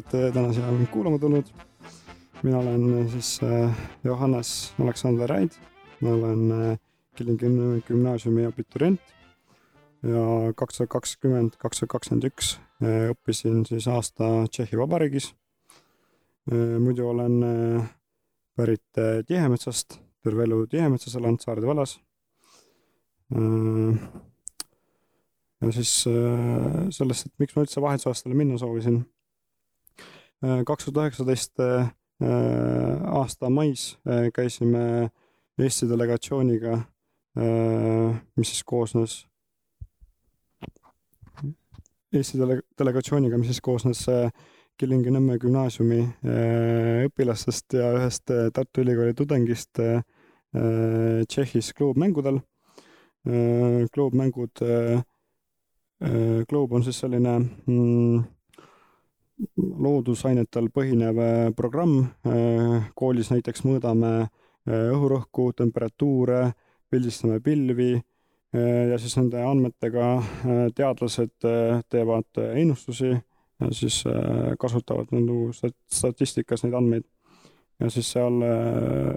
olete täna siia mind kuulama tulnud. mina olen siis äh, Johannes Aleksander Raid, ma olen Kilingi gümnaasiumi abiturient ja kaks tuhat kakskümmend, kaks tuhat kakskümmend üks õppisin siis aasta Tšehhi Vabariigis. muidu olen pärit Tihemetsast, terve elu Tihemetsas elanud Saarde vallas. ja siis sellest, et miks ma üldse vahetusaastale minna soovisin kaks tuhat üheksateist äh, aasta mais äh, käisime Eesti delegatsiooniga, mis siis koosnes, Eesti dele-, delegatsiooniga, mis siis koosnes Kilingi-Nõmme gümnaasiumi õpilastest ja ühest Tartu Ülikooli tudengist Tšehhis kloobmängudel. kloobmängud, kloob on siis selline mm, loodusainetel põhinev äh, programm. Äh, koolis näiteks mõõdame äh, õhurõhku, temperatuure, pildistame pilvi ja siis nende andmetega teadlased teevad ennustusi siis kasutavad nagu statistikas neid andmeid. ja siis seal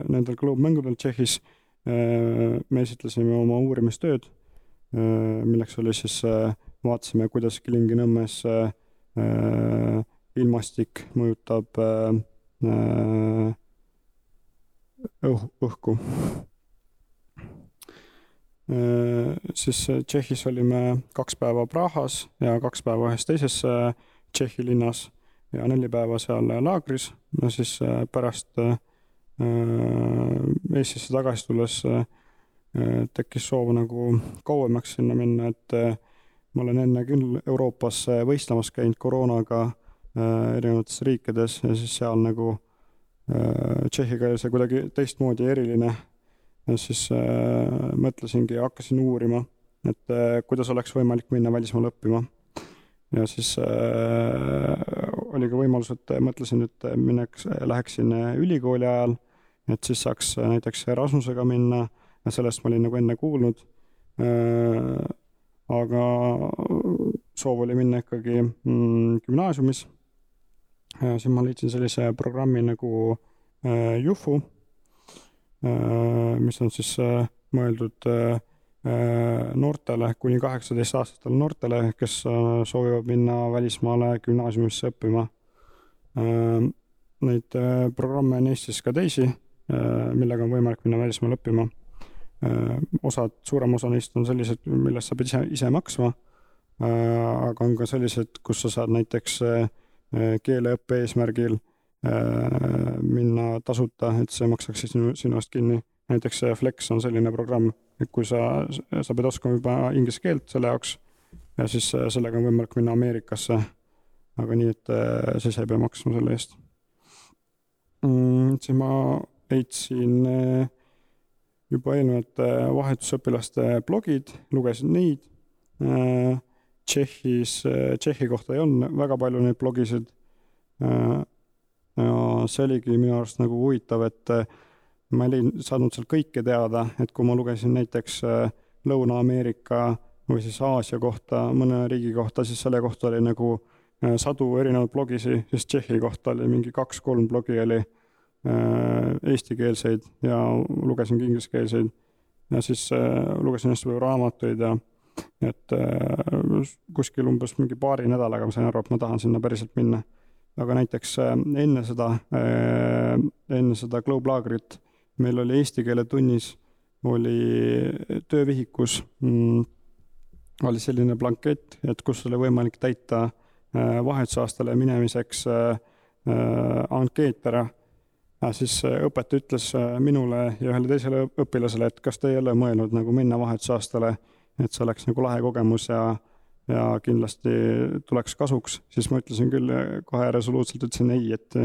nendel klubmängudel Tšehhis me esitlesime oma uurimistööd, milleks oli siis, vaatasime, kuidas Kilingi-Nõmmes ilmastik mõjutab äh, äh, õh-, õhku. Äh, siis Tšehhis olime kaks päeva Prahas ja kaks päeva ühes teises Tšehhi linnas ja neli päeva seal laagris ja siis pärast Eestisse tagasi tulles tekkis soov nagu kauemaks sinna minna, et ma olen enne küll Euroopas võistlemas käinud koroonaga Äh, erinevates riikides ja siis seal nagu äh, Tšehhiga oli see kuidagi teistmoodi eriline. ja siis äh, mõtlesingi ja hakkasin uurima, et kuidas oleks võimalik minna välismaale õppima. ja siis oli ka võimalus, et mõtlesin, et mineks, läheksin ülikooli ajal, et siis saaks näiteks Erasmusega minna ja sellest ma olin nagu enne kuulnud. aga soov oli minna ikkagi mm, gümnaasiumis siis ma leidsin sellise programmi nagu äh, Jufu, äh, mis on siis äh, mõeldud noortele, kuni kaheksateistaastastele noortele, kes soovivad minna välismaale gümnaasiumisse õppima. Neid programme on Eestis ka teisi, millega on võimalik minna välismaale õppima. osad, suurem osa neist on sellised, millest sa pead ise, ise maksma. aga on ka sellised, kus sa saad näiteks äh, Äh, keeleõppe eesmärgil äh, minna tasuta, et see maksaks siis sinu, sinu eest kinni. näiteks Flex on selline programm, et kui sa, sa pead oskama juba inglise keelt selle jaoks ja siis äh, sellega on võimalik minna Ameerikasse. aga nii, et siis ei pea maksma selle eest mm,. siis ma leidsin juba eelnevate vahetusõpilaste blogid, lugesin neid Tšehhis, äh, Tšehhi kohta ei olnud väga palju neid blogisid. Äh, ja see oligi minu arust nagu huvitav, et äh, ma leidnud, saanud sealt kõike teada, et kui ma lugesin näiteks Lõuna-Ameerika või siis Aasia kohta, mõne riigi kohta, siis selle kohta oli nagu sadu erinevaid blogisid, siis Tšehhi kohta oli mingi kaks-kolm blogi oli eestikeelseid ja lugesingi ingliskeelseid. ja siis lugesin hästi palju raamatuid ja et kuskil umbes mingi paari nädalaga ma sain aru, et ma tahan sinna päriselt minna. aga näiteks äh, enne seda, äh, enne seda Globe laagrit meil oli eesti keele tunnis, oli töövihikus mm, oli selline blankett, et kus oli võimalik täita vahetusaastale minemiseks ankeet ära. ja siis õpetaja ütles minule ja ühele teisele õpilasele, et kas te ei ole mõelnud nagu minna vahetusaastale et see oleks nagu lahe kogemus ja, ja kindlasti tuleks kasuks, siis ma ütlesin küll kohe resoluutselt ütlesin ei, et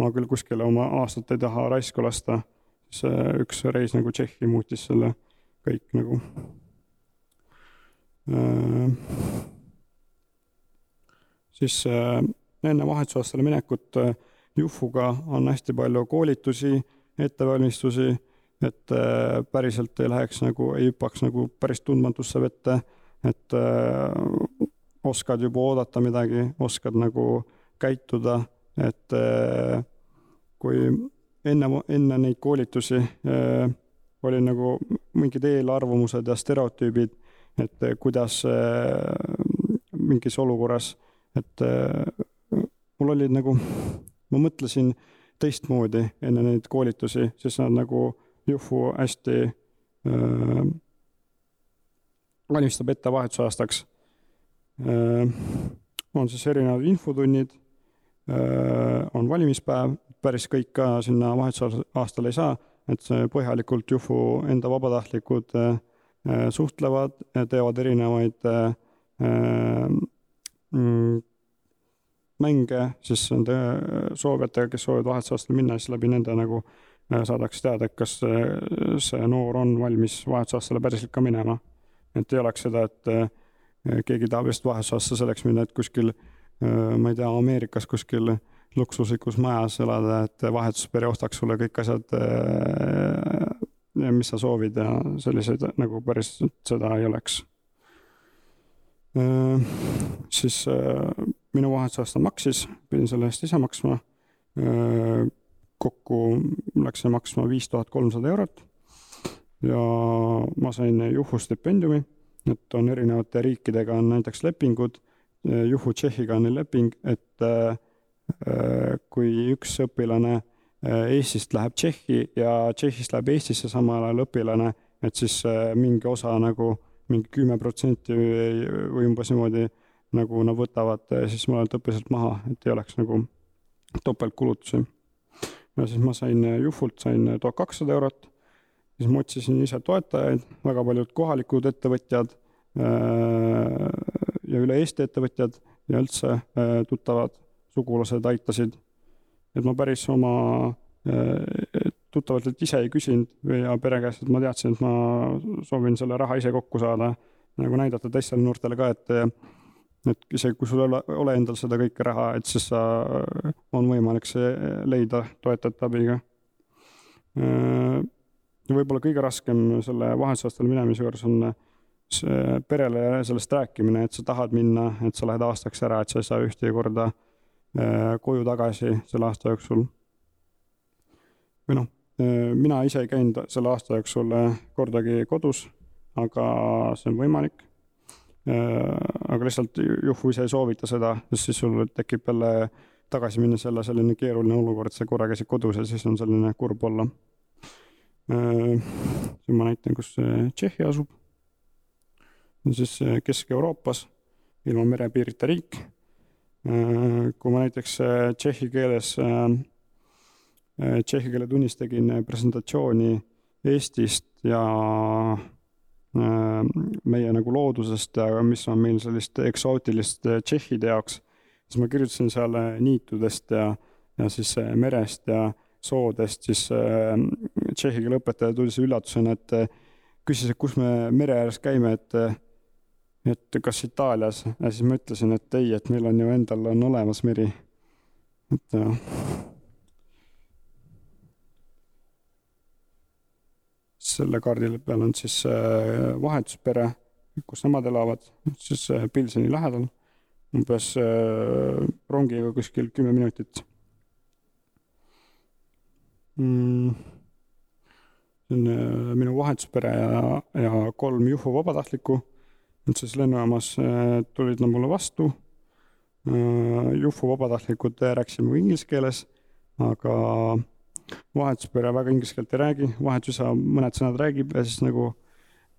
ma küll kuskile oma aastat ei taha raisku lasta. siis üks reis nagu Tšehhi muutis selle kõik nagu äh,. siis äh, enne vahetusaastale minekut äh, Jufuga on hästi palju koolitusi, ettevalmistusi et päriselt ei läheks nagu, ei hüppaks nagu päris tundmatusse vette, et äh, oskad juba oodata midagi, oskad nagu käituda, et kui enne, enne neid koolitusi oli nagu mingid eelarvamused ja stereotüübid, et kuidas mingis olukorras, et mul olid nagu, ma mõtlesin teistmoodi enne neid koolitusi, siis nad nagu Juhu hästi äh, valmistab ette vahetusaastaks äh,. on siis erinevad infotunnid äh,, on valimispäev, päris kõik ka sinna vahetusaastal ei saa, et põhjalikult Juhu enda vabatahtlikud äh, suhtlevad, teevad erinevaid mm, mänge siis nende soovijatega, kes soovivad vahetusaastal minna, siis läbi nende nagu saadakse teada, et kas see noor on valmis vahetusaastale päriselt ka minema. Et ei oleks seda, et äh, keegi tahab just vahetusaastasse selleks minna, et kuskil, äh, ma ei tea, Ameerikas kuskil luksuslikus majas elada, et vahetuspere ostaks sulle kõik asjad, mis sa soovid ja selliseid nagu päris seda ei oleks. siis minu vahetusaasta maksis, pidin selle eest ise maksma. kokku läks see maksma viis tuhat kolmsada eurot. Ja ma sain Juhu stipendiumi, et on erinevate riikidega on näiteks lepingud. Juhu Tšehhiga on leping, et kui üks õpilane Eestist läheb Tšehhi ja Tšehhist läheb Eestisse samal ajal õpilane, et siis mingi osa nagu mingi kümme protsenti või umbes niimoodi nagu nad võtavad siis mõnelt õppiselt maha, et ei oleks nagu topeltkulutusi. ja siis ma sain Juhult sain tuhat kakssada eurot, siis ma otsisin ise toetajaid, väga paljud kohalikud ettevõtjad ja üle Eesti ettevõtjad ja üldse tuttavad sugulased aitasid. et ma päris oma tuttavatelt ise ei küsinud ja pere käest, et ma teadsin, et ma soovin selle raha ise kokku saada, nagu näidata teistele noortele ka, et et isegi kui sul ei ole, ole endal seda kõike raha, et siis sa, on võimalik see leida toetajate abiga. Ja võib-olla kõige raskem selle vahetusaastale minemise juures on see perele sellest rääkimine, et sa tahad minna, et sa lähed aastaks ära, et sa ei saa ühtegi korda äh, koju tagasi selle aasta jooksul. või noh, äh, mina ise ei käinud selle aasta jooksul äh, kordagi kodus, aga see on võimalik Äh, aga lihtsalt Juhu ise ei soovita seda, sest siis sul tekib jälle tagasi minnes jälle selline keeruline olukord, sa korra käisid kodus ja siis on selline kurb olla. Äh, siin ma näitan, kus Tšehhi asub. on siis Kesk-Euroopas, ilma merepiirita riik. Äh, kui ma näiteks tšehhi keeles, tšehhi keele tunnis tegin presentatsiooni Eestist ja Äh, meie nagu loodusest ja mis on meil sellist eksootilist äh, tšehhide jaoks, siis ma kirjutasin seal äh, niitudest ja, ja siis merest ja soodest, siis tšehhi keele õpetaja tuli see üllatusena, et küsis, et kus me mere ääres käime, et et kas Itaalias. Ja siis ma ütlesin, et ei, et meil on ju endal on olemas meri. et jah selle kaardi peal on siis äh, vahetuspere, kus nemad elavad, siis äh, Pilseni lähedal, umbes äh, rongiga kuskil kümme minutit. Mm.. On minu vahetuspere ja, ja kolm Juhu vabatahtlikku. Nad siis lennujaamas tulid nad mulle vastu. Juhu vabatahtlikud rääkisime inglise keeles, aga vahetuspere väga inglise keelt ei räägi, vahetusisa mõned sõnad räägib ja siis nagu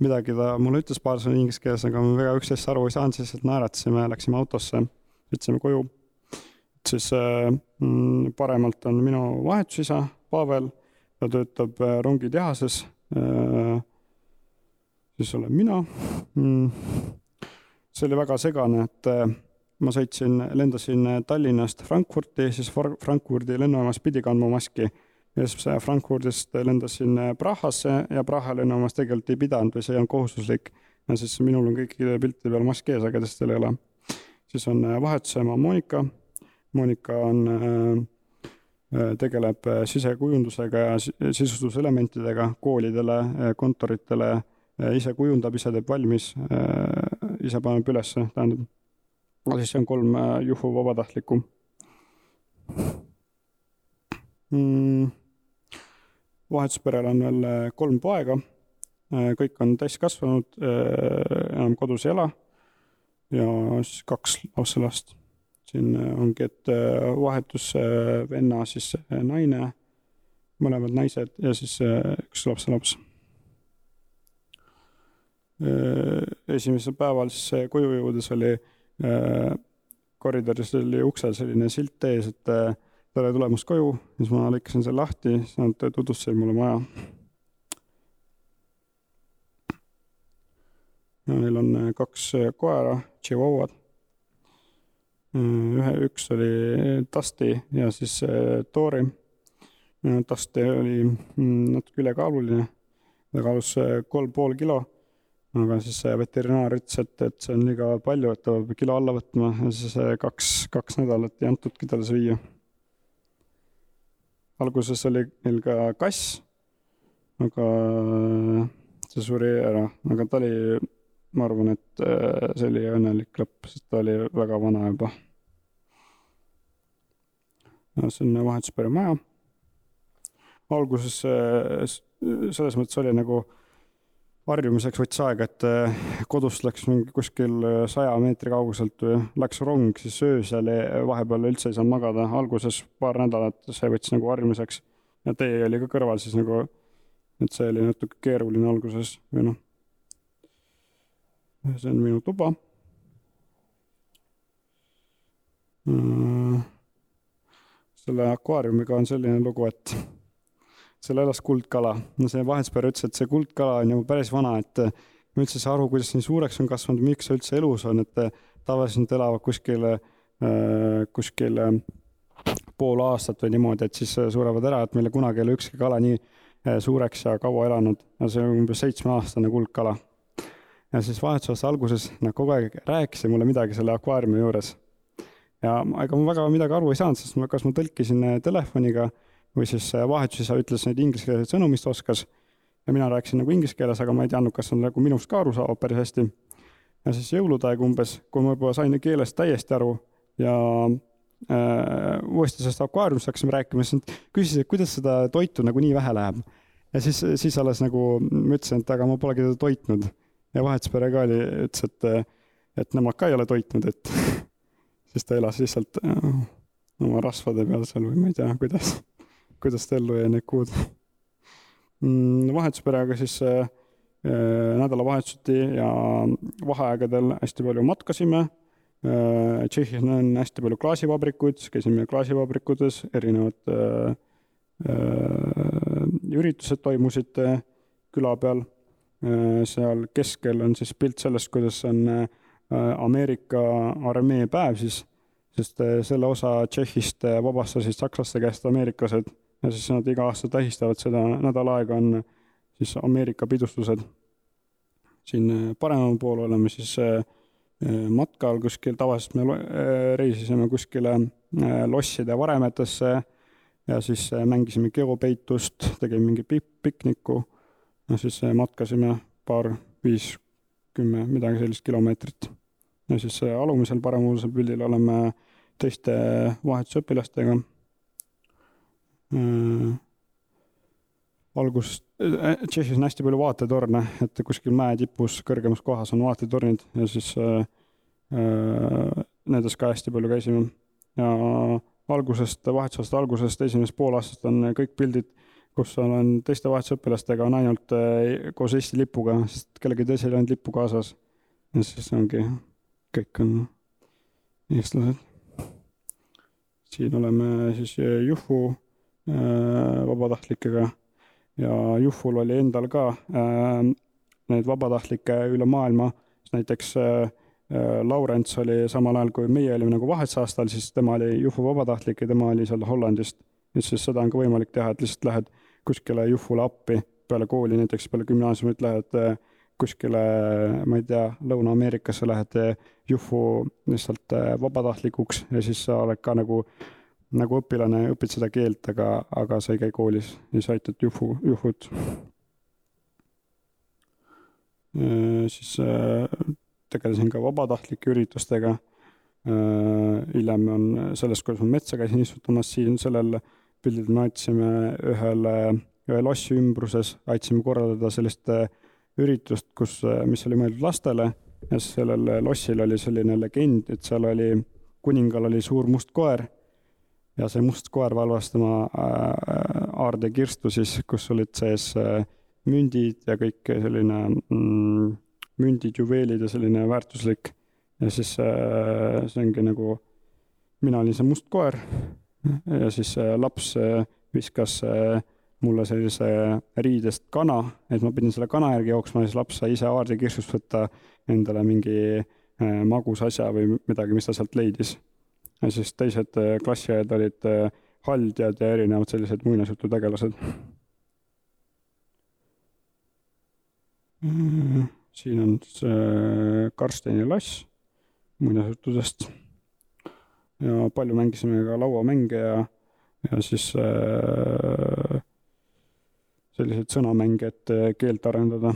midagi ta mulle ütles paar sõna inglise keeles, aga me väga üksteist aru ei saanud, siis naeratasime, läksime autosse, sõitsime koju. siis äh, mm, paremalt on minu vahetusisa Pavel, ta töötab äh, rongitehases äh,. siis olen mina mm.. see oli väga segane, et äh, ma sõitsin, lendasin Tallinnast Frankfurti, siis Frankfurdi lennujaamas pidi kandma maski ja siis Frankfurdist lendasin Prahasse ja Praha lennujaamas tegelikult ei pidanud või see ei olnud kohustuslik. ja siis minul on kõikide piltide peal mask ees, aga teistel ei ole. siis on vahetusema Monika. Monika on äh, tegeleb sisekujundusega ja sisustuselementidega koolidele, kontoritele, ise kujundab, ise teeb valmis, ise paneb ülesse, tähendab. siis on kolm Juhu vabatahtlikku mm,. vahetusperel on veel kolm poega, kõik on täiskasvanud, enam kodus ei ela ja siis kaks lapselast. Siin ongi, et vahetusvenna siis naine, mõlemad naised ja siis üks lapselaps Äh, esimesel päeval siis koju jõudes oli äh, koridoris oli uksel selline silt ees, et äh, tere tulemast koju, siis ma lõikasin selle lahti, siis nad tutvustasid mulle maja. Neil on kaks koera, tšivauad. Ühe, üks oli Dusty ja siis Tori. Dusty oli mm, natuke ülekaaluline, ta kaalus kolm pool kilo aga siis veterinaar ütles, et, et see on liiga palju, et ta peab kilo alla võtma ja siis kaks, kaks nädalat ei antudki talle süüa. alguses oli neil ka kass, aga see suri ära, aga ta oli, ma arvan, et see oli õnnelik lõpp, sest ta oli väga vana juba. see on vahetuspere maja. alguses selles mõttes oli nagu harjumiseks võttis aega, et eh, kodust läks mingi kuskil saja meetri kauguselt või läks rong, siis öösel vahepeal üldse ei saanud magada, alguses paar nädalat see võttis nagu harjumiseks. ja tee oli ka kõrval siis nagu, et see oli natuke keeruline alguses või noh. See on minu tuba. Äh, selle akvaariumiga on selline lugu, et seal elas kuldkala. no see vahetuspäev ütles, et see kuldkala on ju päris vana, et ma üldse ei saa aru, kuidas nii suureks on kasvanud, miks see üldse elus on, et tavaliselt elavad kuskil äh,, kuskil äh, pool aastat või niimoodi, et siis surevad ära, et meil kunagi ei ole ükski kala nii suureks ja kaua elanud ja see on umbes seitsmeaastane kuldkala. Ja siis vahetusaasta alguses nad kogu aeg rääkisid mulle midagi selle akvaariumi juures. ja ega ma väga midagi aru ei saanud, sest ma, kas ma tõlkisin telefoniga või siis äh, vahetusisa ütles neid ingliskeelseid sõnu, mis ta oskas. ja mina rääkisin nagu inglise keeles, aga ma ei teadnud, kas nad nagu minust ka aru saavad päris hästi. ja siis jõulude aeg umbes, kui ma juba sain keelest täiesti aru ja äh, uuesti sellest akvaariumist hakkasime rääkima, siis nad küsisid, et kuidas seda toitu nagu nii vähe läheb. ja siis, siis alles nagu ma ütlesin, et aga ma polegi teda toitnud. Ja vahetuspere ka oli, ütles, et, et nemad ka ei ole toitnud, et siis ta elas lihtsalt äh, oma rasvade peal seal või ma ei tea, kuidas kuidas ta ellu jäi need kuud mm,. vahetusperega siis äh, äh, nädalavahetuseti ja vaheaegadel hästi palju matkasime. Tšehhis on hästi palju klaasivabrikuid, käisime klaasivabrikutes, erinevad üritused toimusid küla peal. Seal keskel on siis pilt sellest, kuidas on äh, Ameerika armee päev siis, sest äh, selle osa Tšehhist äh, vabastasid sakslaste käest ameeriklased ja siis nad iga aasta tähistavad seda, nädal aega on siis Ameerika pidustused. siin äh, paremal pool oleme siis äh, äh, matkal kuskil, tavaliselt me reisisime kuskile losside varemetesse ja siis mängisime geopeitust, tegime mingi pikniku ja siis matkasime paar, viis, kümme, midagi sellist kilomeetrit. ja siis alumisel paremusel pildil oleme teiste vahetusõpilastega mm, algusest, äh, Tšehhis on hästi palju vaatetorne, et kuskil mäe tipus kõrgemas kohas on vaatetornid ja siis äh, äh, nendes ka hästi palju käisime. ja algusest, vahetusaasta algusest, esimesest poolaastast on kõik pildid, kus olen teiste vahetusõpilastega, on ainult äh, koos Eesti lipuga, sest kellelgi teisel ei olnud lippu kaasas. ja siis ongi, kõik on eestlased. siin oleme siis Juhu Äh, vabatahtlikega ja Juhul oli endal ka neid vabatahtlikke üle maailma, näiteks Laurents oli samal ajal, kui meie olime nagu vahetusaastal, siis tema oli Juhu vabatahtlik ja tema oli seal Hollandist. et siis seda on ka võimalik teha, et lihtsalt lähed kuskile Juhule appi peale kooli, näiteks peale gümnaasiumit lähed kuskile, ma ei tea, Lõuna-Ameerikasse lähed Juhu lihtsalt vabatahtlikuks ja siis sa oled ka nagu nagu õpilane õpid seda keelt, aga, aga sa ei käi koolis ja sa aitad juhu, juhud. siis tegelesin ka vabatahtlike üritustega. hiljem on sellest, kuidas ma metsa käisin istutamas, siin sellel pildil me aitasime ühele, ühe lossi ümbruses, aitasime korraldada sellist üritust, kus, mis oli mõeldud lastele. Ja sellel lossil oli selline legend, et seal oli, kuningal oli suur must koer. Ja see must koer valvas tema aardekirstu siis, kus olid sees mündid ja kõik selline mm, mündid, juveelid ja selline väärtuslik. Ja siis äh, see ongi nagu, mina olin see must koer ja siis äh, laps äh, viskas mulle sellise riidest kana, et ma pidin selle kana järgi jooksma ja siis laps sai ise aardekirsust võtta endale mingi magus asja või midagi, mis ta sealt leidis. ja siis teised klassiõed olid haldjad ja erinevad sellised muinasjututegelased mm,. siin on see Karsteni lass muinasjuttudest. Ja palju mängisime ka lauamänge ja, ja siis äh, selliseid sõnamänge, et äh, keelt arendada.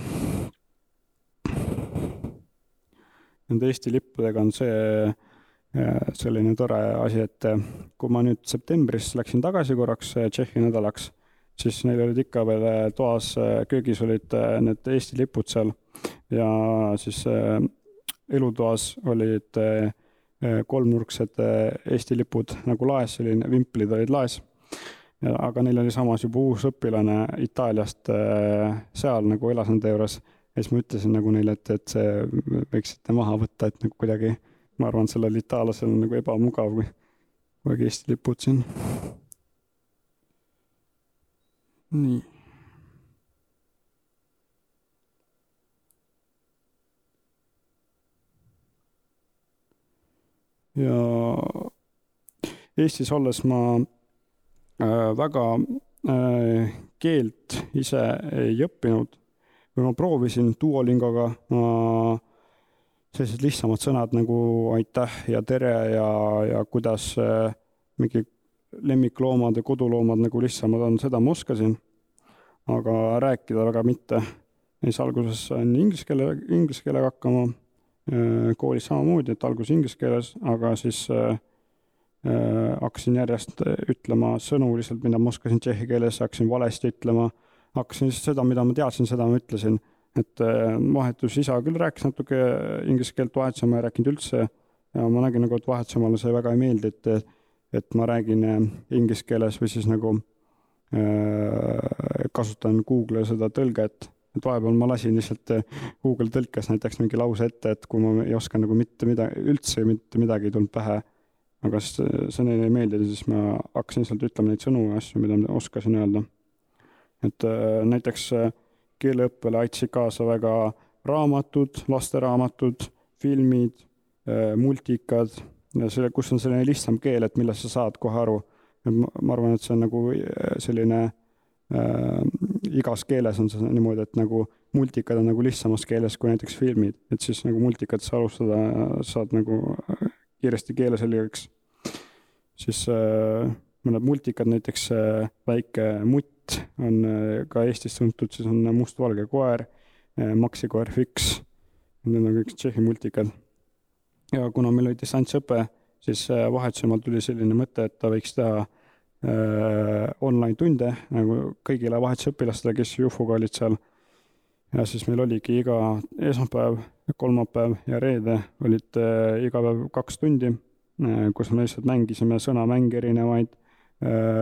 Nende Eesti lippudega on see äh, selline tore asi, et äh, kui ma nüüd septembris läksin tagasi korraks Tšehhi nädalaks, siis neil olid ikka veel toas, köögis olid need Eesti lipud seal ja siis elutoas olid eh, kolmnurksed eh, Eesti lipud nagu laes, selline vimplid olid laes. aga neil oli samas juba uus õpilane Itaaliast seal nagu elas nende juures ja siis ma ütlesin nagu neile, et, et see võiksite maha võtta, et nagu kuidagi, ma arvan, sellel itaallasel on nagu ebamugav, kui kuidagi Eesti lipud siin. nii ja Eestis olles ma äh, väga äh, keelt ise ei õppinud või ma proovisin Duolingoga sellised lihtsamad sõnad nagu aitäh ja tere ja, ja kuidas äh, mingi lemmikloomad ja koduloomad nagu lihtsamad on, seda ma oskasin. aga rääkida väga mitte. siis alguses sain inglise keele, inglise keelega hakkama koolis samamoodi, et alguses inglise keeles, aga siis äh, äh, hakkasin järjest ütlema sõnu lihtsalt, mida ma oskasin tšehhi keeles, hakkasin valesti ütlema, hakkasin lihtsalt seda, mida ma teadsin, seda ma ütlesin. et vahetus isa küll rääkis natuke inglise keelt, vahetus ma ei rääkinud üldse ja ma nägin nagu, et vahetusemale see väga ei meeldi, et, et ma räägin inglise keeles või siis nagu äh, kasutan Google'i seda tõlget et vahepeal ma lasin lihtsalt eh, Google tõlkes näiteks mingi lause ette, et kui ma ei oska nagu mitte midagi, üldse mitte midagi ei tulnud pähe, aga eh, see neile ei meeldinud, siis ma hakkasin lihtsalt ütlema neid sõnu ja asju, mida ma oskasin öelda. et eh, näiteks keeleõppele aitasid kaasa väga raamatud, lasteraamatud, filmid, multikad, selle, kus on selline lihtsam keel, et millest sa saad kohe aru. ma arvan, et see on nagu selline äh, igas keeles on see niimoodi, et nagu multikad on nagu lihtsamas keeles kui näiteks filmid, et siis nagu multikatesse alustada saad nagu äh, kiiresti keele selgeks. siis äh, mõned multikad, näiteks äh, Väike mutt on äh, ka Eestis tuntud, siis on Mustvalge koer äh,, Maxi koer Fix, need on kõik Tšehhi multikad. ja kuna meil oli distantsõpe, siis äh, vahetusemalt tuli selline mõte, et ta võiks teha online tunde nagu kõigile vahetusõpilastele, kes Jufuga olid seal. ja siis meil oligi iga esmaspäev, kolmapäev ja reede olid äh, iga päev kaks tundi, äh, kus me lihtsalt mängisime sõnamänge erinevaid,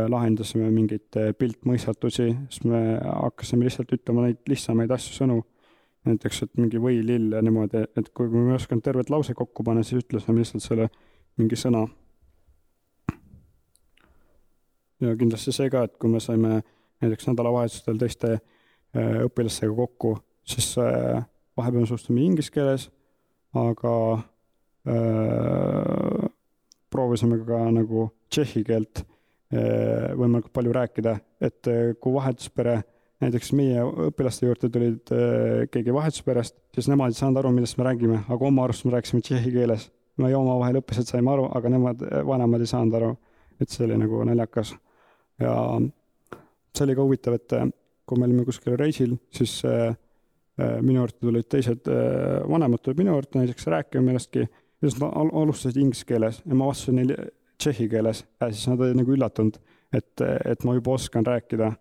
lahendasime mingeid piltmõistatusi, siis me hakkasime lihtsalt ütlema neid lihtsamaid asju, sõnu. näiteks, et mingi või, lill ja niimoodi, et kui me ei osanud tervet lause kokku panna, siis ütlesime lihtsalt selle mingi sõna ja kindlasti see ka, et kui me saime näiteks nädalavahetustel teiste äh, õpilastega kokku, siis äh, vahepeal me suhtlesime inglise keeles, aga äh, proovisime ka nagu tšehhi keelt võimalikult palju rääkida, et kui vahetuspere näiteks meie õpilaste juurde tulid keegi vahetusperest, siis nemad ei saanud aru, millest me räägime, aga oma arust me rääkisime tšehhi keeles. meie omavahel õpilased saime aru, aga nemad, vanemad ei saanud aru. et see oli nagu naljakas ja see oli ka huvitav, et äh, kui me olime kuskil reisil, siis äh, äh, minu juurde tulid teised vanemad tulid minu juurde näiteks rääkima millestki ja siis nad alustasid inglise keeles ja ma vastasin neile tšehhi keeles ja siis nad olid nagu üllatunud, et, et ma juba oskan rääkida.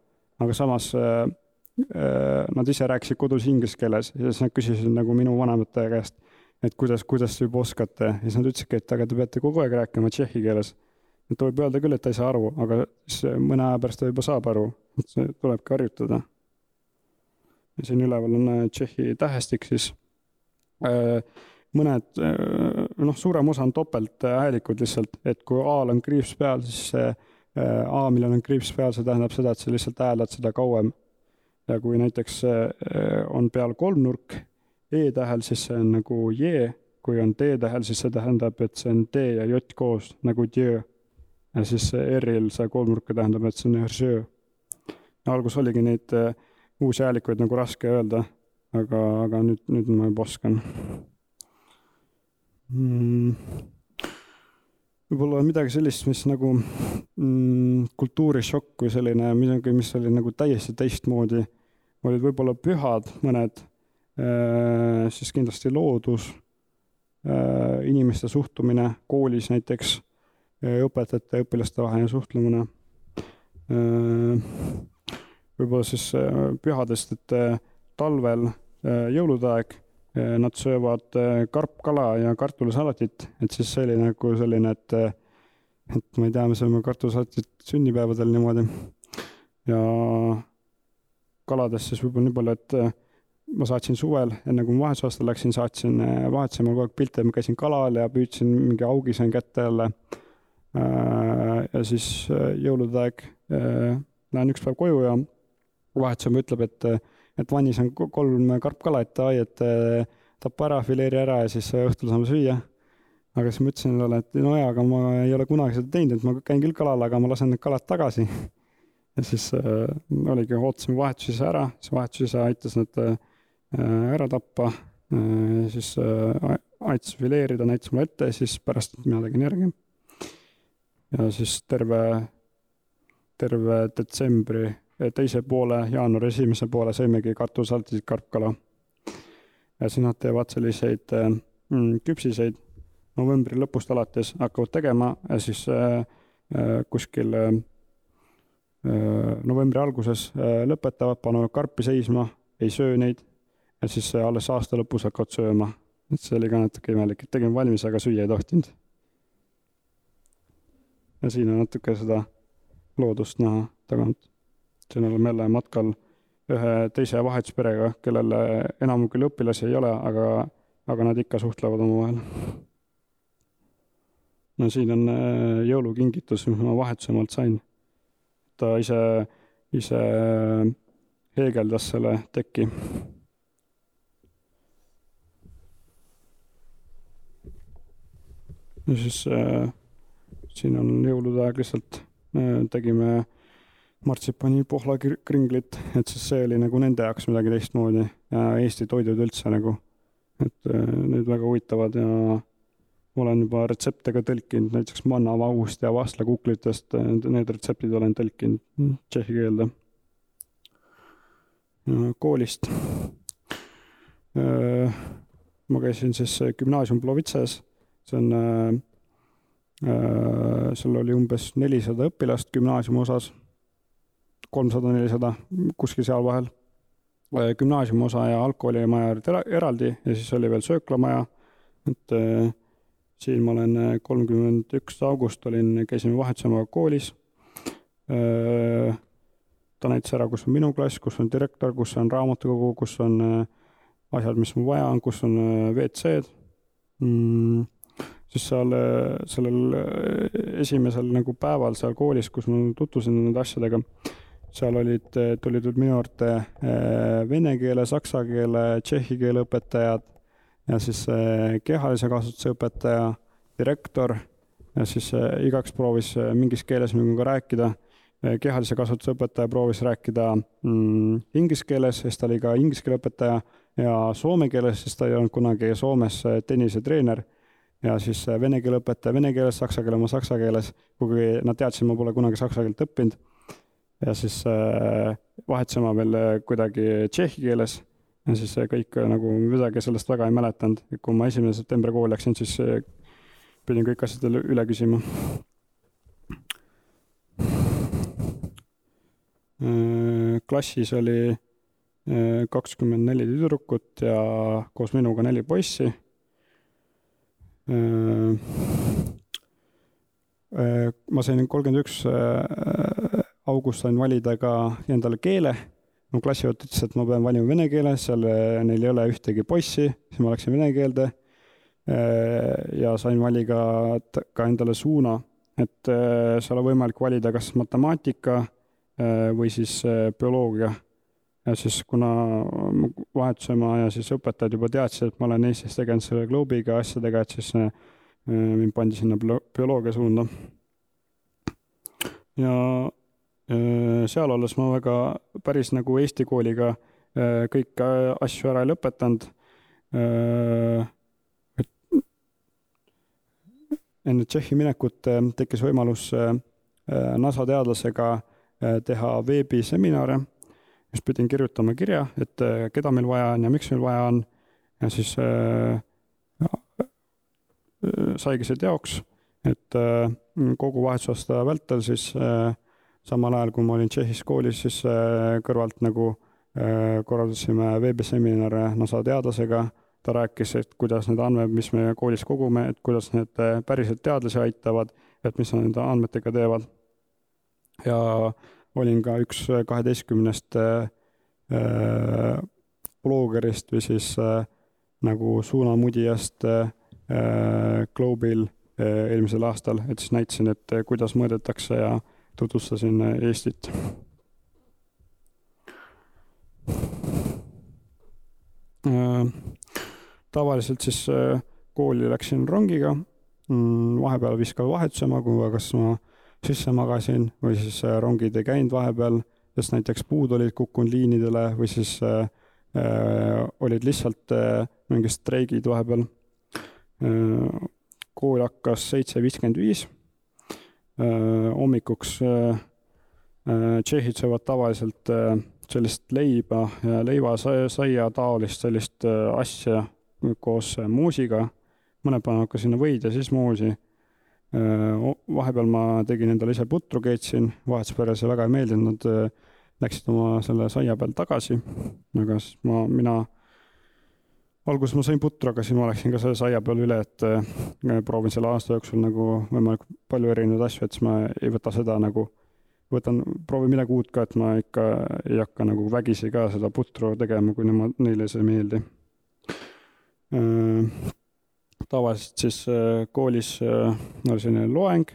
aga samas nad ise rääkisid kodus inglise keeles ja siis nad küsisid nagu minu vanemate käest, et kuidas, kuidas te juba oskate ja siis nad ütlesidki, et aga te peate kogu aeg rääkima tšehhi keeles. Ta võib öelda küll, et ta ei saa aru, aga siis mõne aja pärast ta juba saab aru, et see tulebki harjutada. ja siin üleval on äh, tšehhi tähestik siis äh, mõned, äh, noh, suurem osa on topelthäälikud lihtsalt, et kui A-l on kriips peal, siis see A, millel on kriips peal, see tähendab seda, et sa lihtsalt hääldad seda kauem. ja kui näiteks on peal kolmnurk E-tähel, siis see on nagu J, kui on D-tähel, siis see tähendab, et see on D ja J koos nagu Djö. Ja siis R-il see kolmnurk tähendab, et see on Ržö. alguses oligi neid uusi häälikuid nagu raske öelda, aga, aga nüüd, nüüd ma juba oskan. Mm, võib-olla midagi sellist, mis nagu mm, kultuurishokk või selline midagi, mis oli nagu täiesti teistmoodi, olid võib-olla pühad mõned äh,, siis kindlasti loodus äh,, inimeste suhtumine koolis näiteks õpetajate ja õpilaste vaheline suhtlemine äh,. võib-olla siis äh, pühadest, et äh, talvel jõulude aeg nad söövad karpkala ja kartulisalatit, et siis see oli nagu selline, et et ma ei tea, me sööme kartulisalatit sünnipäevadel niimoodi. ja kaladest siis võib-olla nii palju, et ma saatsin suvel, enne kui ma vahetusaastal läksin, saatsin, vahetasin kogu aeg pilte, ma käisin kalal ja püüdsin mingi augi sain kätte jälle. Ja siis jõulude aeg lähen üks päev koju ja vahetusema ütleb, et et vannis on kolm karpkala, et ai, et tapa ära, fileeri ära ja siis õhtul saame süüa. aga siis ma ütlesin talle, et no jaa, aga ma ei ole kunagi seda teinud, et ma käin küll kalal, aga ma lasen need kalad tagasi. ja siis äh, oligi, ootasime vahetusise ära, siis vahetusise aitas nad äh, ära tappa äh,, siis äh, aitas fileerida, näitas mulle ette ja siis pärast mina tegin järgi. Ja siis terve, terve detsembri teise poole, jaanuari esimese poole sõimegi kartulisaltisid karpkala. ja siis nad teevad selliseid mm, küpsiseid novembri lõpust alates hakkavad tegema ja siis äh, kuskil äh, novembri alguses äh, lõpetavad, panevad karpi seisma, ei söö neid ja siis alles aasta lõpus hakkavad sööma. et see oli ka natuke imelik, et tegime valmis, aga süüa ei tohtinud. Ja siin on natuke seda loodust näha tagant siin oleme jälle matkal ühe teise vahetusperega, kellel enam küll õpilasi ei ole, aga, aga nad ikka suhtlevad omavahel. no siin on äh, jõulukingitus, mis ma vahetusemalt sain. ta ise, ise heegeldas selle teki. ja siis äh, siin on jõulude aeg lihtsalt äh, tegime äh, martsipani pohlakringlit, et siis see oli nagu nende jaoks midagi teistmoodi ja Eesti toidud üldse nagu, et äh, need väga huvitavad ja olen juba retsepte ka tõlkinud, näiteks mannavahust ja vastlakuklitest, need retseptid olen tõlkinud tšehhi keelde. koolist. Äh, ma käisin siis gümnaasium Plovitses, see on, äh, seal oli umbes nelisada õpilast gümnaasiumi osas kolmsada, nelisada, kuskil seal vahel. gümnaasiumi osa ja algkoolimaja olid eraldi ja siis oli veel sööklamaja, et äh, siin ma olen äh, kolmkümmend üks august olin, käisime vahetusemaga koolis äh,. ta näitas ära, kus on minu klass, kus on direktor, kus on raamatukogu, kus on äh, asjad, mis mul vaja on, kus on äh, WC-d mm siis seal sellel äh, esimesel nagu päeval seal koolis, kus ma tutvusin nende asjadega, seal olid, tulid minu juurde vene keele, saksa keele, tšehhi keele õpetajad ja siis eh, kehalise kasvatuse õpetaja, direktor ja siis igaks proovis mingis keeles minuga rääkida. kehalise kasvatuse õpetaja proovis rääkida mm, inglise keeles, sest ta oli ka inglise keele õpetaja ja soome keeles, sest ta ei olnud kunagi Soomes tennisetreener ja siis vene keele õpetaja. Vene keeles, saksa keele oma saksa keeles, kuigi nad teadsid, ma pole kunagi saksa keelt õppinud. Ja siis äh, vahetasime veel äh, kuidagi tšehhi keeles. Ja siis kõik nagu midagi sellest väga ei mäletanud, kui ma esimene september kooli läksin, siis pidin kõik asjad üle küsima. klassis oli kakskümmend neli tüdrukut ja koos minuga neli poissi ma sain kolmkümmend üks august sain valida ka endale keele. mu klassijuht ütles, et ma pean valima vene keele, seal neil ei ole ühtegi poissi, siis ma läksin vene keelde. ja sain valida ka endale suuna, et seal on võimalik valida kas matemaatika või siis bioloogia. Ja siis, kuna vahetusema ja siis õpetajad juba teadsid, et ma olen Eestis tegelenud selle klubiga asjadega, et siis mind pandi sinna bioloogia suunda. ja seal olles ma väga päris nagu Eesti kooliga kõiki asju ära ei lõpetanud. enne Tšehhi minekut tekkis võimalus NASA teadlasega teha veebiseminare, siis pidin kirjutama kirja, et keda meil vaja on ja miks meil vaja on. ja siis saigi see teoks, et kogu vahetusaasta vältel siis äh, samal ajal, kui ma olin Tšehhis koolis, siis äh, kõrvalt nagu äh, korraldasime veebiseminare NASA teadlasega, ta rääkis, et kuidas need andmed, mis me koolis kogume, et kuidas need äh, päriselt teadlasi aitavad, et mis nad nende andmetega teevad. ja olin ka üks kaheteistkümnest bloggerist või siis nagu suunamudijast Globe'il eelmisel aastal, et siis näitasin, et kuidas mõõdetakse ja tutvustasin Eestit. tavaliselt siis äh, kooli läksin rongiga, mm, vahepeal vist ka vahetusema, kui kas ma sisse magasin või siis äh, rongid ei käinud vahepeal, sest näiteks puud olid kukkunud liinidele või siis äh, äh, olid lihtsalt äh, mingid streigid vahepeal äh,. kool hakkas seitse viiskümmend viis Äh, hommikuks äh, äh, tšehhid söövad tavaliselt sellist leiba ja leivasaia taolist sellist asja koos muusiga. mõned panevad ka sinna võid ja siis muusi. Vahepeal ma tegin endale ise putru, keetsin, vahetusperre see väga ei meeldinud, nad läksid oma selle saia peal tagasi, aga siis ma, mina alguses ma sain putru, aga siis ma läksin ka selle saia peale üle, et proovin selle aasta jooksul nagu võimalikult palju erinevaid asju, et siis ma ei võta seda nagu, võtan, proovin midagi uut ka, et ma ikka ei hakka nagu vägisi ka seda putru tegema, kui nemad, neile see ei meeldi. Tavaliselt siis äh, koolis äh, oli selline loeng,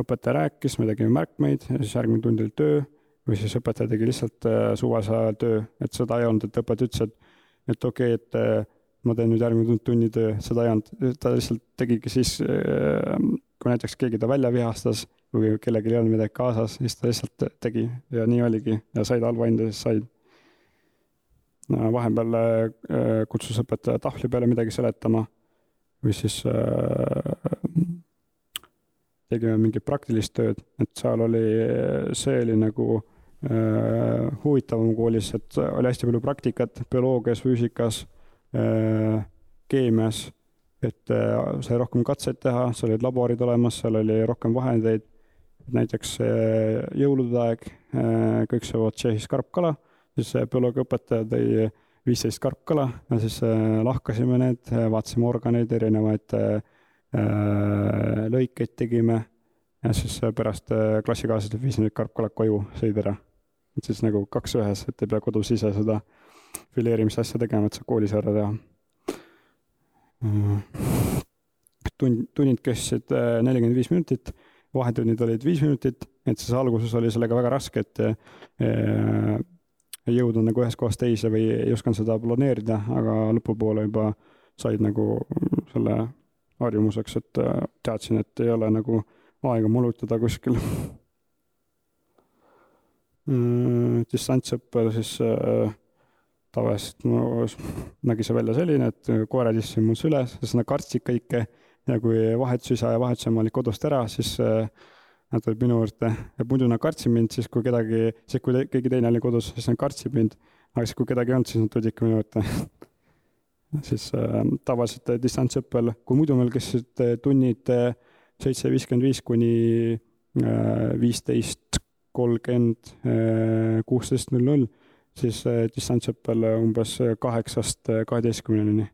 õpetaja rääkis, me tegime märkmeid ja siis järgmine tund oli töö või siis õpetaja tegi lihtsalt äh, suvalisel ajal töö, et seda ei olnud, et õpetaja ütles, et et okei okay,, et ma teen nüüd järgmine tunni töö, seda ei olnud, ta lihtsalt tegigi siis, kui näiteks keegi ta välja vihastas või kellelgi ei olnud midagi kaasas, siis ta lihtsalt tegi ja nii oligi ja said halva hinde, siis said. vahepeal kutsus õpetaja tahvli peale midagi seletama või siis tegime mingit praktilist tööd, et seal oli, see oli nagu huvitavam koolis, et oli hästi palju praktikat bioloogias, füüsikas Äh, keemias, et äh, sai rohkem katseid teha, seal olid laborid olemas, seal oli rohkem vahendeid. näiteks äh, jõulude aeg, kõik söövad Tšehhis karpkala, siis bioloogiaõpetaja tõi viisteist karpkala ja siis lahkasime need, vaatasime organeid, erinevaid lõikeid tegime ja siis pärast klassikaaslased viisid need karpkalad koju, sõid ära. et siis nagu kaks ühes, et ei pea kodus ise seda fileerimisasja tegema, et saab koolis ära teha. tund, tunnid kestsid äh, nelikümmend viis minutit, vahetunnid olid viis minutit, et siis alguses oli sellega väga raske, et äh, jõuda nagu ühest kohast teise või ei osanud seda planeerida, aga lõpupoole juba said nagu selle harjumuseks, et äh, teadsin, et ei ole nagu aega molutada kuskil. Distantsõppel siis äh, tavaliselt no, nägi see välja selline, et koerad istusid mul süles, sest nad kartsid kõike ja kui vahetusisa ja vahetusema olid kodust ära, siis äh, nad tulid minu juurde ja muidu nad kartsid mind, siis kui kedagi, siis kui keegi teine oli kodus, siis nad kartsid mind. aga siis, kui kedagi ei olnud, siis nad tulid ikka minu ette siis äh, tavaliselt distantsõppel, kui muidu meil kestsid tunnid seitse viiskümmend viis kuni viisteist kolmkümmend, kuusteist null null, siis distantsõppel umbes kaheksast kaheteistkümneni.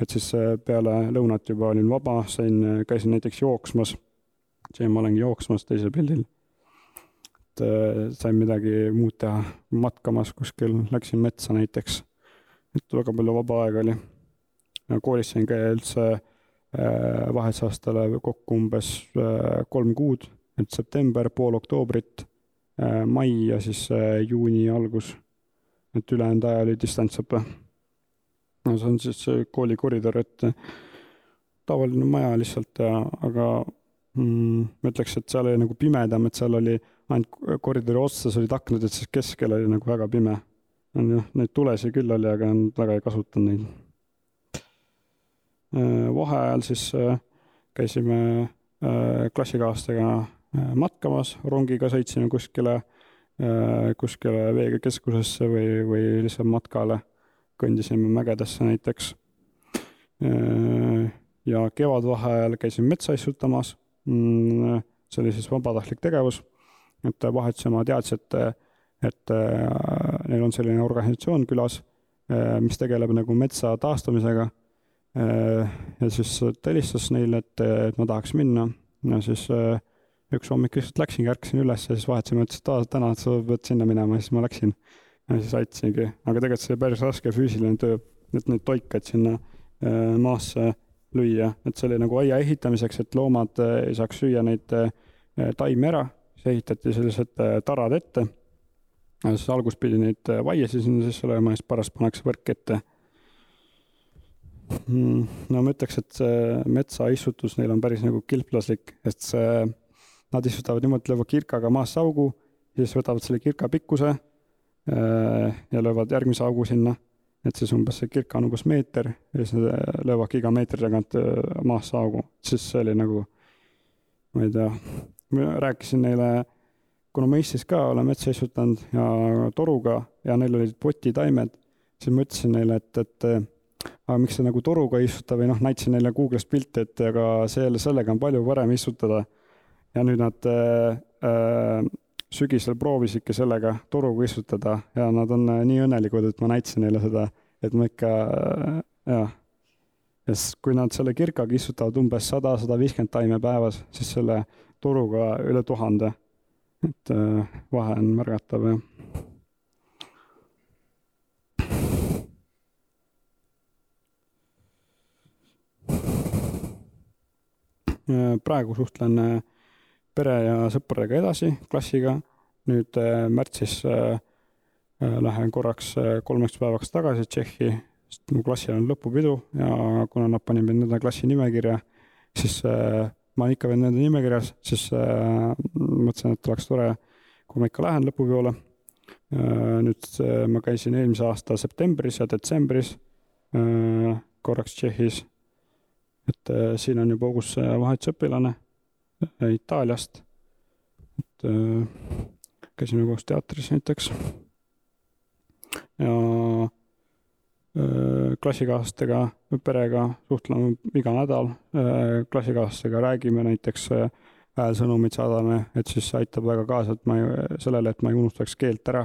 et siis peale lõunat juba olin vaba, sain, käisin näiteks jooksmas, siin ma olengi jooksmas teisel pildil et äh, sain midagi muud teha, matkamas kuskil, läksin metsa näiteks. et väga palju vaba aega oli. koolis sain käia üldse äh, vahetusaastale kokku umbes äh, kolm kuud, et september, pool oktoobrit, mai ja siis juuni algus. et ülejäänud aja oli distantsõpe. no see on siis kooli koridor, et tavaline maja lihtsalt ja, aga mm, ma ütleks, et seal oli nagu pimedam, et seal oli ainult koridori otsas olid aknad, et siis keskel oli nagu väga pime. on jah, neid tulesid küll oli, aga väga ei kasutanud neid. Äh, vaheajal siis äh, käisime äh, klassikaaslastega matkamas, rongiga sõitsime kuskile, kuskile veekeskusesse või, või lihtsalt matkale. kõndisime mägedesse näiteks. ja kevadvaheajal käisime metsa istutamas. Mm, see oli siis vabatahtlik tegevus et vahetasime teadsi, et, et äh, neil on selline organisatsioon külas, äh, mis tegeleb nagu metsa taastamisega. Äh, ja siis ta helistas neile, et, et ma tahaks minna ja siis üks hommik lihtsalt läksingi, ärkasin üles ja siis vahetasime, ütles, et aa, täna sa pead sinna minema ja siis ma läksin. ja siis aitasingi, aga tegelikult see oli päris raske füüsiline töö, et neid toikaid sinna maasse lüüa, et see oli nagu aia ehitamiseks, et loomad ei saaks süüa neid taimi ära ehitati sellised äh, tarad ette. siis alguses pidi neid äh, vaiesid sinna sisse lööma ja siis pärast pannakse võrk ette. Hmm, no ma ütleks, et see metsaistutus neil on päris nagu kilplaslik, et see, nad istutavad niimoodi, löövad kirkaga maasse augu, siis võtavad selle kirka pikkuse äh, ja löövad järgmise augu sinna et siis umbes see kirka on umbes meeter ja siis nad löövadki iga meetri tagant maasse augu, siis see oli nagu, ma ei tea, ma rääkisin neile, kuna ma Eestis ka olen metsa istutanud ja toruga ja neil olid potitaimed, siis ma ütlesin neile, et, et aga miks sa nagu toruga ei istuta või noh, näitasin neile Google'ist pilti, et aga selle, sellega on palju parem istutada. ja nüüd nad äh, äh, sügisel proovisidki sellega toruga istutada ja nad on äh, nii õnnelikud, et ma näitasin neile seda, et ma ikka äh, jah ja siis, kui nad selle kirkaga istutavad umbes sada, sada viiskümmend taime päevas, siis selle turuga üle tuhande. et äh, vahe on märgatav, jah. praegu suhtlen pere ja sõpradega edasi, klassiga. nüüd äh, märtsis lähen korraks kolmeks päevaks tagasi Tšehhi, sest mu klassil on lõpupidu ja kuna nad panid mind nende klassi nimekirja, siis ma olen ikka veel nende nimekirjas, siis äh, mõtlesin, et oleks tore, kui ma ikka lähen lõpupeole äh,. nüüd äh, ma käisin eelmise aasta septembris ja detsembris äh, korraks Tšehhis. et äh, siin on juba uus äh, vahetusõpilane äh, Itaaliast. et äh, käisime koos teatris näiteks. ja Äh, klassikaaslastega, perega suhtleme iga nädal, äh, klassikaaslastega räägime näiteks äh, häälsõnumid saadame, et siis aitab väga kaasa, et ma ei, sellele, et ma ei unustaks keelt ära.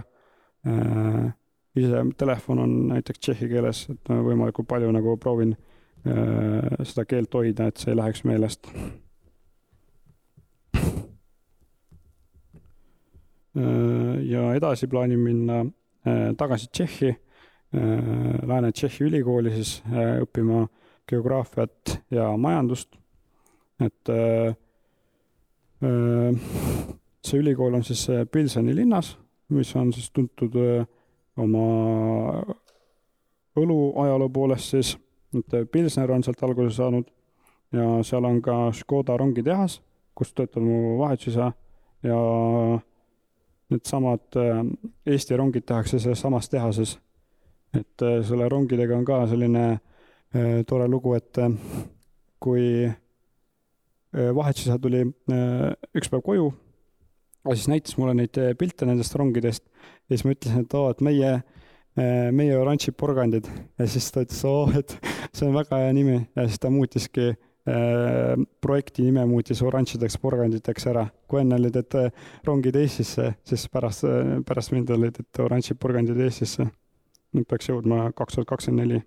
ise telefon on näiteks tšehhi keeles, et ma võimalikult palju nagu proovin seda keelt hoida, et see ei läheks meelest. Ja edasi plaanin minna tagasi Tšehhi Äh, Lääne-Tšehhi ülikooli siis äh, õppima geograafiat ja majandust. et äh, see ülikool on siis Pilseni linnas, mis on siis tuntud oma õlu ajaloo poolest siis, et Pilsner on sealt alguse saanud ja seal on ka Škoda rongitehas, kus töötab mu vahetusisa ja needsamad Eesti rongid tehakse selles samas tehases. Et äh, selle rongidega on ka selline äh, tore lugu, et äh, kui vahetusisa tuli üks päev koju, siis näitas mulle neid pilte nendest rongidest ja siis ma ütlesin, et oo, et meie meie oranžid porgandid. Ja siis ta ütles, oo, et see on väga hea nimi. Ja siis ta muutiski äh, projekti nime muutis oranžideks porganditeks ära. kui enne olid, et rongid Eestisse, siis pärast, pärast mind olid, et oranžid porgandid Eestisse. nüüd peaks jõudma kaks tuhat kakskümmend neli.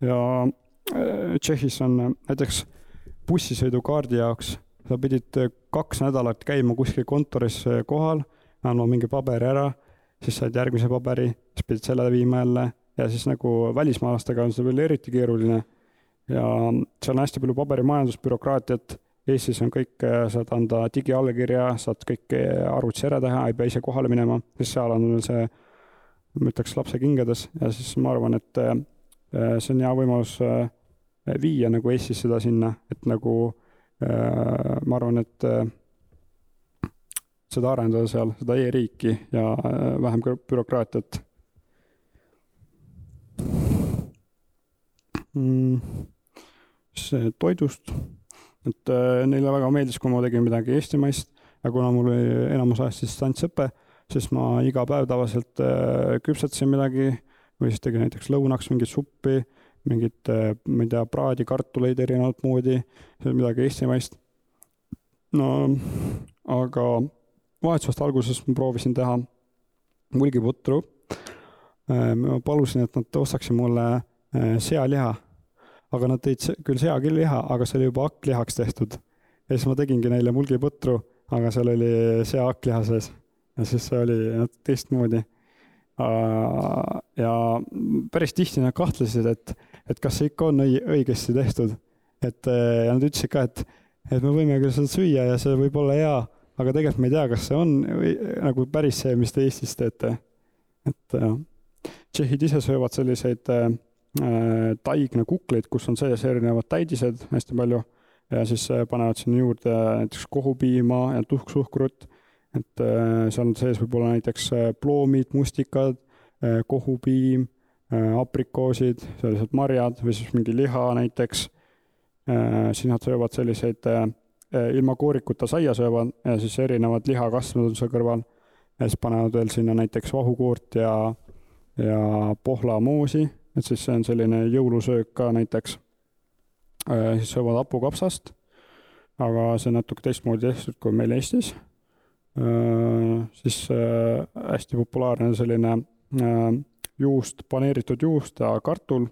ja Tšehhis on näiteks bussisõidukaardi jaoks, sa pidid kaks nädalat käima kuskil kontoris kohal, andma mingi paberi ära siis said järgmise paberi, siis pidid selle viima jälle ja siis nagu välismaalastega on see veel eriti keeruline. Ja seal on hästi palju paberimajandust, bürokraatiat. Eestis on kõik, saad anda digiallkirja, saad kõike arvutis ära teha, ei pea ise kohale minema, siis seal on see, ma ütleks, lapse kingades ja siis ma arvan, et äh, see on hea võimalus äh, viia nagu Eestis seda sinna, et nagu äh, ma arvan, et seda arendada seal, seda e-riiki ja äh, vähem bürokraatiat mm,. Toidust, et äh, neile väga meeldis, kui ma tegin midagi eestimaist ja kuna mul oli enamus ajast distantsõpe, siis ma iga päev tavaliselt äh, küpsetasin midagi või siis tegin näiteks lõunaks mingit suppi, mingit, ma ei tea, praadikartuleid erinevat moodi, midagi eestimaist. no aga vahetusest alguses ma proovisin teha mulgiputru. Äh, ma palusin, et nad ostaksid mulle äh, sealiha, aga nad tõid küll sealiha, aga see oli juba hakklihaks tehtud. ja siis ma tegingi neile mulgiputru, aga seal oli sea hakkliha sees ja siis see oli teistmoodi. Äh, ja päris tihti nad kahtlesid, et, et kas see ikka on õigesti tehtud. et ja nad ütlesid ka, et, et me võime küll seda süüa ja see võib olla hea aga tegelikult me ei tea, kas see on või, nagu päris see, mis te Eestis teete. et äh, tšehhid ise söövad selliseid äh, taigna kukleid, kus on sees erinevad täidised hästi palju ja siis äh, panevad sinna juurde näiteks kohupiima ja tuhksuhkrut. et äh, seal sees võib olla näiteks äh, ploomid, mustikad äh,, kohupiim äh,, aprikoosid, sellised marjad või siis mingi liha näiteks äh,. siis nad söövad selliseid äh, ilma koorikuta saia söövad ja siis erinevad lihakasvud on seal kõrval. ja siis panevad veel sinna näiteks vahukoort ja, ja pohlamoosi, et siis see on selline jõulusöök ka näiteks. Eh, siis söövad hapukapsast, aga see on natuke teistmoodi tehtud kui meil Eestis. Eh, siis hästi populaarne selline juust, paneeritud juust ja kartul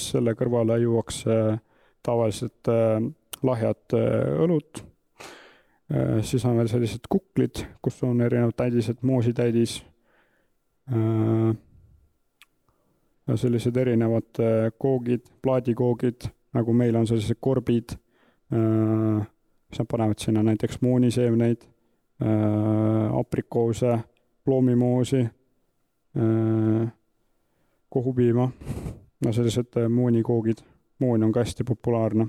selle kõrvale juuakse tavaliselt lahjat äh, õlut. Äh, siis on veel sellised kuklid, kus on erinevad täidised, moositäidis. Äh, sellised erinevad koogid, plaadikoogid, nagu meil on sellised korbid, mis nad panevad sinna näiteks mooniseemneid, aprikoose, ploomimoosi, kohupiima, no sellised moonikoogid. moon on ka hästi populaarne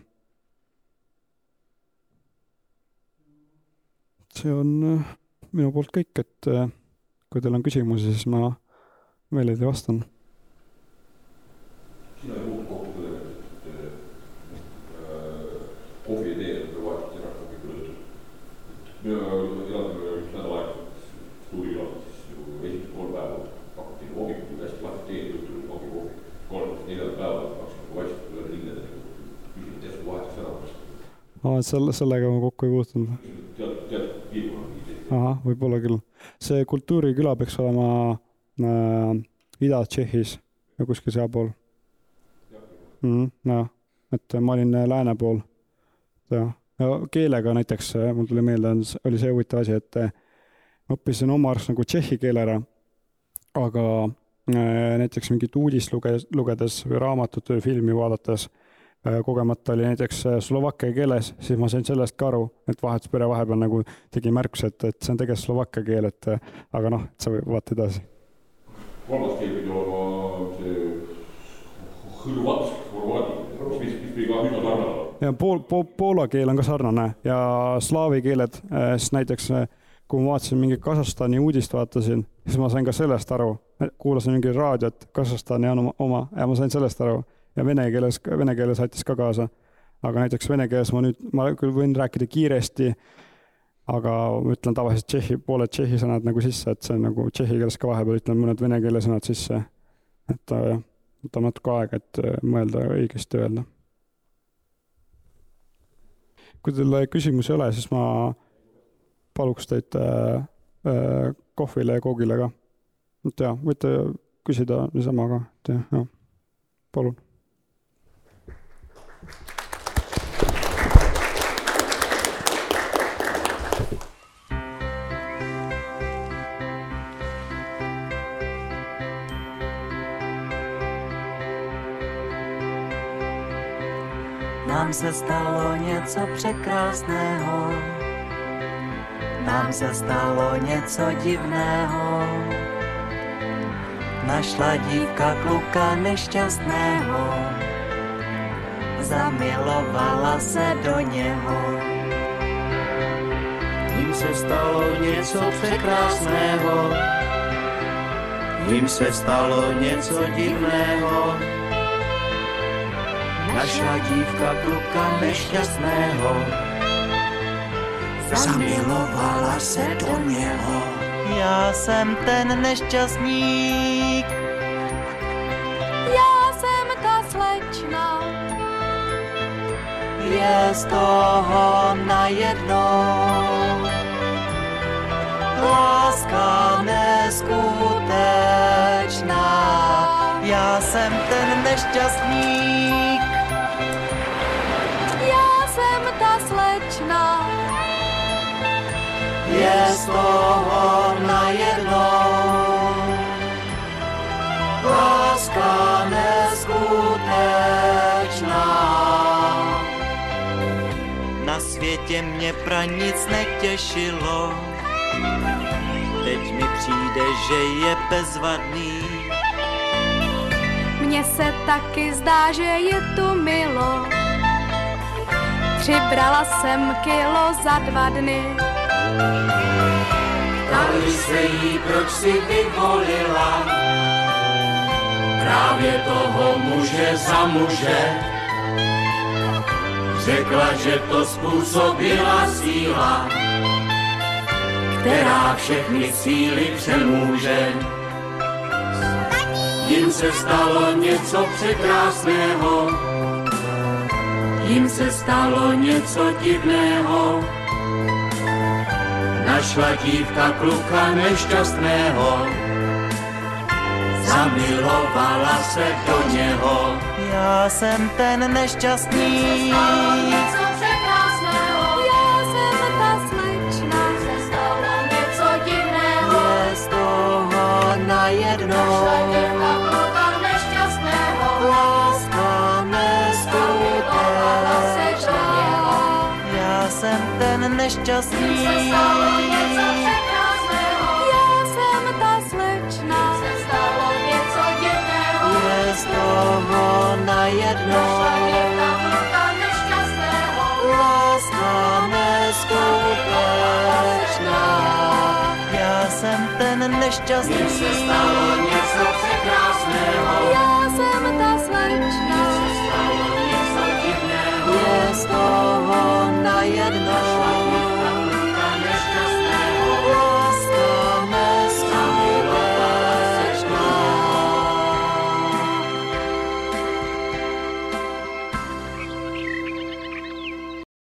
see on äh, minu poolt kõik, et äh, kui teil on küsimusi, siis ma meeleldi vastan. sina ei puutu kokku kuidagi, et äh, kohvi teel või vahetad ära kohvi kõrval. mina elan üks nädal aega Tuulilas, siis ju esimesed kolm päeva pakuti hommikul hästi lahti teed, õhtul kohvi, kohvi. kolmandast neljanda päeva hakkas nagu vaikselt üle lillede, küsin, et järsku vahetas ära. Aa, selle, sellega ma kokku ei puutunud ahah, võib-olla küll. see kultuuriküla peaks olema äh, Ida-Tšehhis ja kuskil sealpool mm,. jah, et ma olin äh, lääne pool. jah, keelega näiteks äh, mul tuli meelde, oli see huvitav asi, et äh, ma õppisin oma arust nagu tšehhi keele ära, aga äh, näiteks mingit uudist luge-, lugedes või raamatut või filmi vaadates Äh, kogemata oli näiteks äh, slovakkia keeles, siis ma sain sellest ka aru, et vahetuspere vahepeal nagu tegi märkuse, et, et see on tegelikult slovakkia keel, et äh, aga noh, et sa vaata edasi. kolmas keel pidi olema see hõrvatsk, horvaadi, mis, mis pidi ka üsna sarnane. ja pool, pool, poola keel on ka sarnane ja slaavi keeled, siis näiteks kui ma vaatasin mingit Kasahstani uudist vaatasin, siis ma sain ka sellest aru, kuulasin mingit raadiot, Kasahstani on oma, oma ja ma sain sellest aru ja vene keeles, vene keeles aitas ka kaasa. aga näiteks vene keeles ma nüüd, ma küll võin rääkida kiiresti, aga ma ütlen tavaliselt tšehhi, pooled tšehhi sõnad nagu sisse, et see on nagu tšehhi keeles ka vahepeal ütlen mõned vene keele sõnad sisse. et jah, võtab natuke aega, et äh, mõelda õigesti öelda. kui teil küsimusi ei ole, siis ma paluks teid äh, äh, kohvile ja koogile ka. et jaa, võite küsida niisama ka, et jah, jah, palun Nám se stalo něco překrásného, nám se stalo něco divného. Našla dívka kluka nešťastného, zamilovala se do něho. Jím se stalo něco překrásného, jím se stalo něco divného. Našla dívka kluka nešťastného, zamilovala se do něho. Já jsem ten nešťastník, Já jsem ta slečna, je z toho najednou. Láska neskutečná, já jsem ten nešťastník, je z toho najednou. Láska neskutečná. Na světě mě pra nic netěšilo, teď mi přijde, že je bezvadný. mně se taky zdá, že je tu milo. Přibrala jsem kilo za dva dny, Ptali se jí, proč si vyvolila právě toho muže za muže. Řekla, že to způsobila síla, která všechny síly přemůže. Jim se stalo něco překrásného, jim se stalo něco divného. Našla dívka kluka nešťastného, zamilovala se do něho. Já jsem ten nešťastný, já jsem ta slečna, se stalo něco divného. je z toho najednou. Láska ten nešťastný, Já jsem ta slečna, se stalo? Něco divného. je z toho najednou. Láska neskutečná, já jsem ten nešťastný, Jim se stalo? Něco překrásného, Já jsem ta slečna, stalo? Něco divného. je z toho